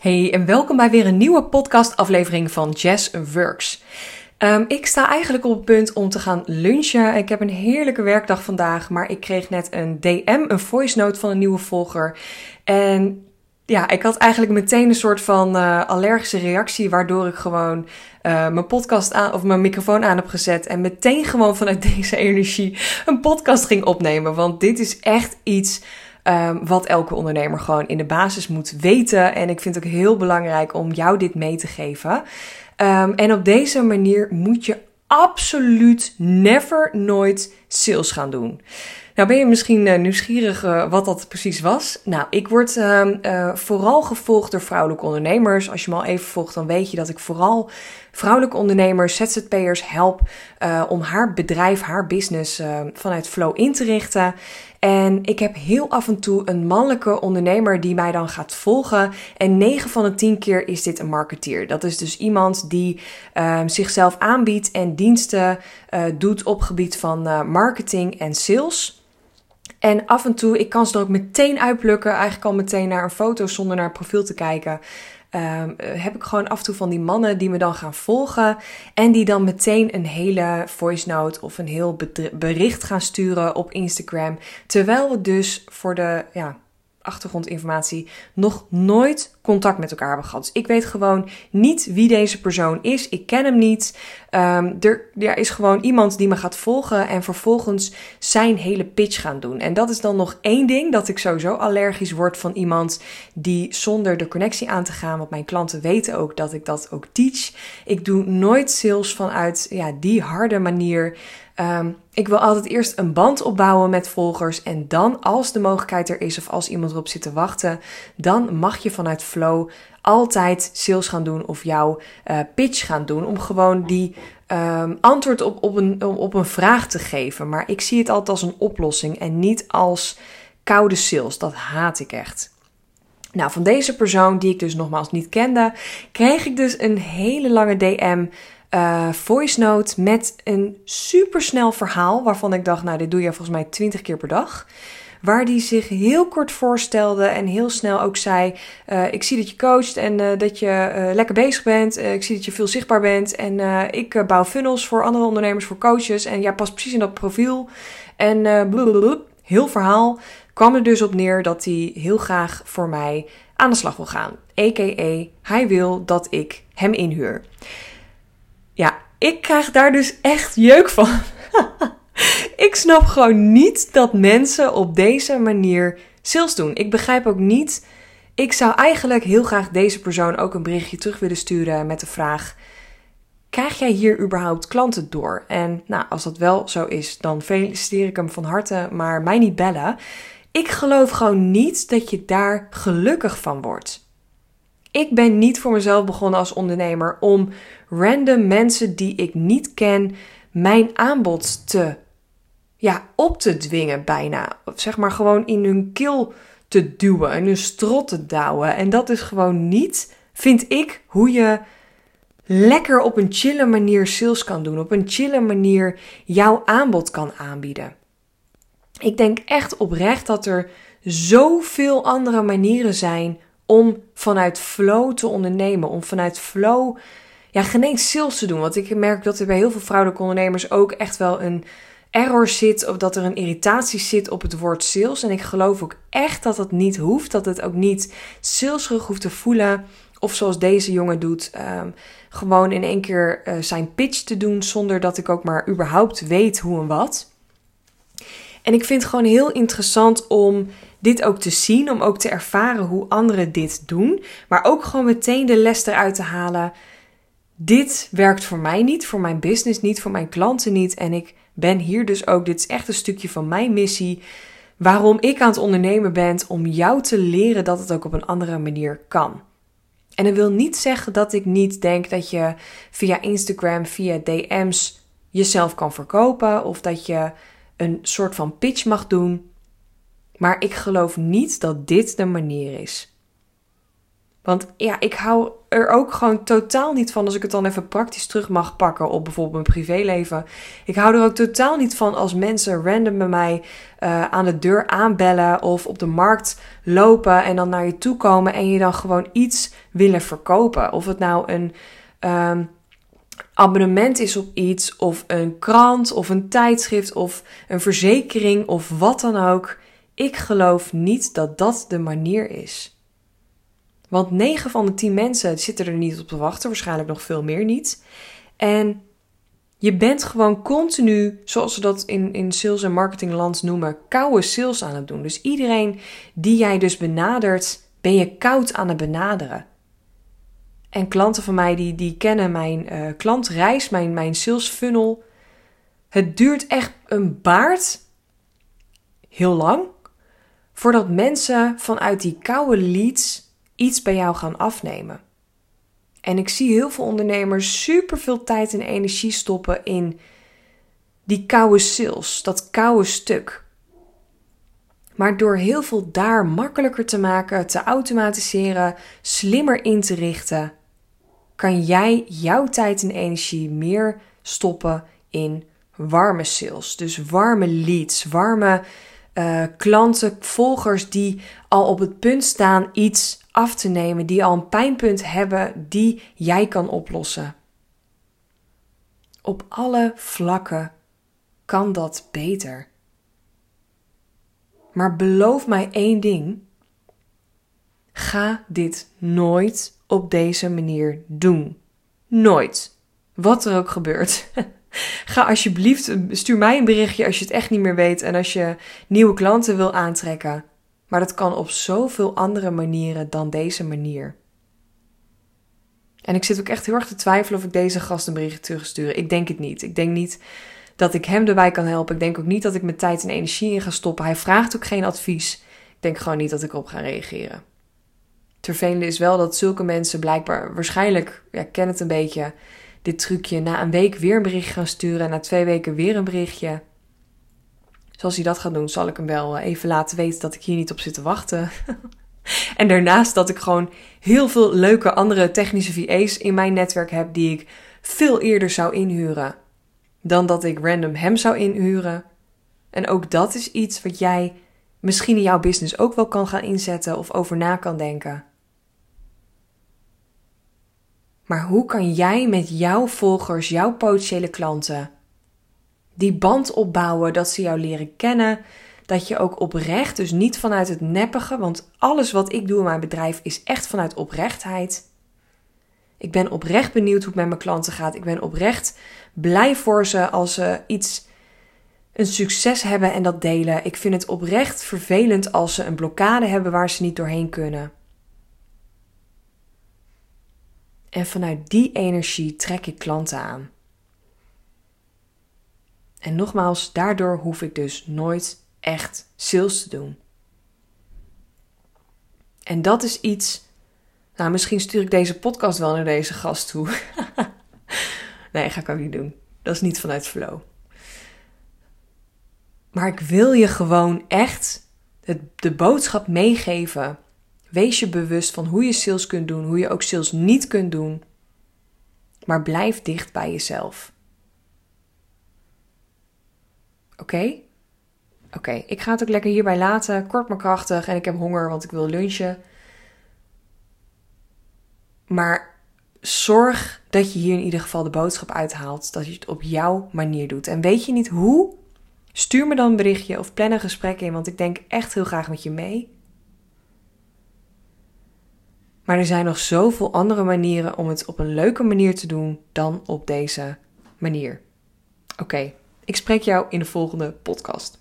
Hey en welkom bij weer een nieuwe podcastaflevering van Jazz Works. Um, ik sta eigenlijk op het punt om te gaan lunchen. Ik heb een heerlijke werkdag vandaag, maar ik kreeg net een DM, een voice note van een nieuwe volger. En ja, ik had eigenlijk meteen een soort van uh, allergische reactie, waardoor ik gewoon uh, mijn podcast aan of mijn microfoon aan heb gezet en meteen gewoon vanuit deze energie een podcast ging opnemen. Want dit is echt iets um, wat elke ondernemer gewoon in de basis moet weten. En ik vind het ook heel belangrijk om jou dit mee te geven. Um, en op deze manier moet je absoluut never nooit sales gaan doen. Nou ben je misschien uh, nieuwsgierig uh, wat dat precies was. Nou, ik word uh, vooral gevolgd door vrouwelijke ondernemers. Als je me al even volgt, dan weet je dat ik vooral vrouwelijke ondernemers, ZZP'ers help om haar bedrijf, haar business vanuit flow in te richten. En ik heb heel af en toe een mannelijke ondernemer die mij dan gaat volgen. En 9 van de 10 keer is dit een marketeer. Dat is dus iemand die uh, zichzelf aanbiedt en diensten doet op gebied van uh, marketing en sales. En af en toe, ik kan ze er ook meteen uitplukken, eigenlijk al meteen naar een foto zonder naar het profiel te kijken. Um, heb ik gewoon af en toe van die mannen die me dan gaan volgen. En die dan meteen een hele voice note of een heel bericht gaan sturen op Instagram. Terwijl we dus voor de ja, achtergrondinformatie nog nooit contact met elkaar hebben gehad. Dus ik weet gewoon niet wie deze persoon is. Ik ken hem niet. Um, er, er is gewoon iemand die me gaat volgen en vervolgens zijn hele pitch gaan doen. En dat is dan nog één ding dat ik sowieso allergisch word van iemand die zonder de connectie aan te gaan. Want mijn klanten weten ook dat ik dat ook teach. Ik doe nooit sales vanuit ja, die harde manier. Um, ik wil altijd eerst een band opbouwen met volgers. En dan, als de mogelijkheid er is of als iemand erop zit te wachten, dan mag je vanuit Flow altijd sales gaan doen of jouw uh, pitch gaan doen. Om gewoon die um, antwoord op, op, een, op een vraag te geven. Maar ik zie het altijd als een oplossing en niet als koude sales. Dat haat ik echt. Nou, van deze persoon, die ik dus nogmaals niet kende, kreeg ik dus een hele lange DM uh, voice note met een supersnel verhaal. Waarvan ik dacht, nou, dit doe je volgens mij 20 keer per dag. Waar die zich heel kort voorstelde en heel snel ook zei: uh, Ik zie dat je coacht en uh, dat je lekker bezig bent. ik zie dat je veel zichtbaar bent. En ik bouw funnels voor andere ondernemers, voor coaches. En jij past precies in dat profiel. En blablabla, heel verhaal kwam er dus op neer dat hij heel graag voor mij aan de slag wil gaan. A.k.a. hij wil dat ik hem inhuur. Ja, ik krijg daar dus echt jeuk van. ik snap gewoon niet dat mensen op deze manier sales doen. Ik begrijp ook niet. Ik zou eigenlijk heel graag deze persoon ook een berichtje terug willen sturen met de vraag: Krijg jij hier überhaupt klanten door? En nou, als dat wel zo is, dan feliciteer ik hem van harte, maar mij niet bellen. Ik geloof gewoon niet dat je daar gelukkig van wordt. Ik ben niet voor mezelf begonnen als ondernemer om random mensen die ik niet ken mijn aanbod te ja, op te dwingen bijna. Of zeg maar gewoon in hun keel te duwen, in hun strot te douwen. En dat is gewoon niet, vind ik, hoe je lekker op een chille manier sales kan doen. Op een chille manier jouw aanbod kan aanbieden. Ik denk echt oprecht dat er zoveel andere manieren zijn om vanuit flow te ondernemen. Om vanuit flow, ja, geen sales te doen. Want ik merk dat er bij heel veel vrouwelijke ondernemers ook echt wel een error zit. Of dat er een irritatie zit op het woord sales. En ik geloof ook echt dat dat niet hoeft. Dat het ook niet salesrug hoeft te voelen. Of zoals deze jongen doet, um, gewoon in één keer uh, zijn pitch te doen. Zonder dat ik ook maar überhaupt weet hoe en wat. En ik vind het gewoon heel interessant om dit ook te zien, om ook te ervaren hoe anderen dit doen, maar ook gewoon meteen de les eruit te halen. Dit werkt voor mij niet, voor mijn business niet, voor mijn klanten niet. En ik ben hier dus ook, dit is echt een stukje van mijn missie, waarom ik aan het ondernemen ben, om jou te leren dat het ook op een andere manier kan. En dat wil niet zeggen dat ik niet denk dat je via Instagram, via DM's jezelf kan verkopen of dat je een soort van pitch mag doen. Maar ik geloof niet dat dit de manier is. Want ja, ik hou er ook gewoon totaal niet van als ik het dan even praktisch terug mag pakken op bijvoorbeeld mijn privéleven. Ik hou er ook totaal niet van als mensen random bij mij uh, aan de deur aanbellen of op de markt lopen en dan naar je toe komen en je dan gewoon iets willen verkopen. Of het nou een um, abonnement is op iets, of een krant, of een tijdschrift, of een verzekering, of wat dan ook. Ik geloof niet dat dat de manier is. Want 9 van de 10 mensen zitten er niet op te wachten, waarschijnlijk nog veel meer niet. En je bent gewoon continu, zoals ze dat in, in sales en marketingland noemen, koude sales aan het doen. Dus iedereen die jij dus benadert, ben je koud aan het benaderen. En klanten van mij die, die kennen mijn uh, klantreis, mijn, mijn sales funnel. Het duurt echt een baard, heel lang, voordat mensen vanuit die koude leads iets bij jou gaan afnemen. En ik zie heel veel ondernemers super veel tijd en energie stoppen in die koude sales, dat koude stuk. Maar door heel veel daar makkelijker te maken, te automatiseren, slimmer in te richten, kan jij jouw tijd en energie meer stoppen in warme sales. Dus warme leads, warme uh, klanten, volgers die al op het punt staan iets af te nemen, die al een pijnpunt hebben die jij kan oplossen. Op alle vlakken kan dat beter. Maar beloof mij één ding. Ga dit nooit op deze manier doen. Nooit. Wat er ook gebeurt. Ga alsjeblieft, stuur mij een berichtje als je het echt niet meer weet en als je nieuwe klanten wil aantrekken. Maar dat kan op zoveel andere manieren dan deze manier. En ik zit ook echt heel erg te twijfelen of ik deze gast een berichtje terugstuur. Ik denk het niet. Ik denk niet dat ik hem erbij kan helpen. Ik denk ook niet dat ik mijn tijd en energie in ga stoppen. Hij vraagt ook geen advies. Ik denk gewoon niet dat ik op ga reageren. Het vervelende is wel dat zulke mensen blijkbaar waarschijnlijk, ja, ik ken het een beetje, dit trucje na een week weer een berichtje gaan sturen en na twee weken weer een berichtje. Zoals hij dat gaat doen, zal ik hem wel eh, even laten weten dat ik hier niet op zit te wachten. en daarnaast dat ik gewoon heel veel leuke andere technische VA's in mijn netwerk heb die ik veel eerder zou inhuren dan dat ik random hem zou inhuren. En ook dat is iets wat jij misschien in jouw business ook wel kan gaan inzetten of over na kan denken. Maar hoe kan jij met jouw volgers, jouw potentiële klanten, die band opbouwen, dat ze jou leren kennen, dat je ook oprecht, dus niet vanuit het neppige, want alles wat ik doe in mijn bedrijf is echt vanuit oprechtheid. Ik ben oprecht benieuwd hoe het met mijn klanten gaat. Ik ben oprecht blij voor ze als ze iets, een succes hebben en dat delen. Ik vind het oprecht vervelend als ze een blokkade hebben waar ze niet doorheen kunnen. En vanuit die energie trek ik klanten aan. En nogmaals, daardoor hoef ik dus nooit echt sales te doen. En dat is iets. Nou, misschien stuur ik deze podcast wel naar deze gast toe. nee, ga ik ook niet doen. Dat is niet vanuit flow. Maar ik wil je gewoon echt de boodschap meegeven. Wees je bewust van hoe je sales kunt doen, hoe je ook sales niet kunt doen. Maar blijf dicht bij jezelf. Oké? Oké, ik ga het ook lekker hierbij laten. Kort maar krachtig en ik heb honger, want ik wil lunchen. Maar zorg dat je hier in ieder geval de boodschap uithaalt. Dat je het op jouw manier doet. En weet je niet hoe? Stuur me dan een berichtje of plan een gesprek in, want ik denk echt heel graag met je mee. Maar er zijn nog zoveel andere manieren om het op een leuke manier te doen dan op deze manier. Oké, ik spreek jou in de volgende podcast.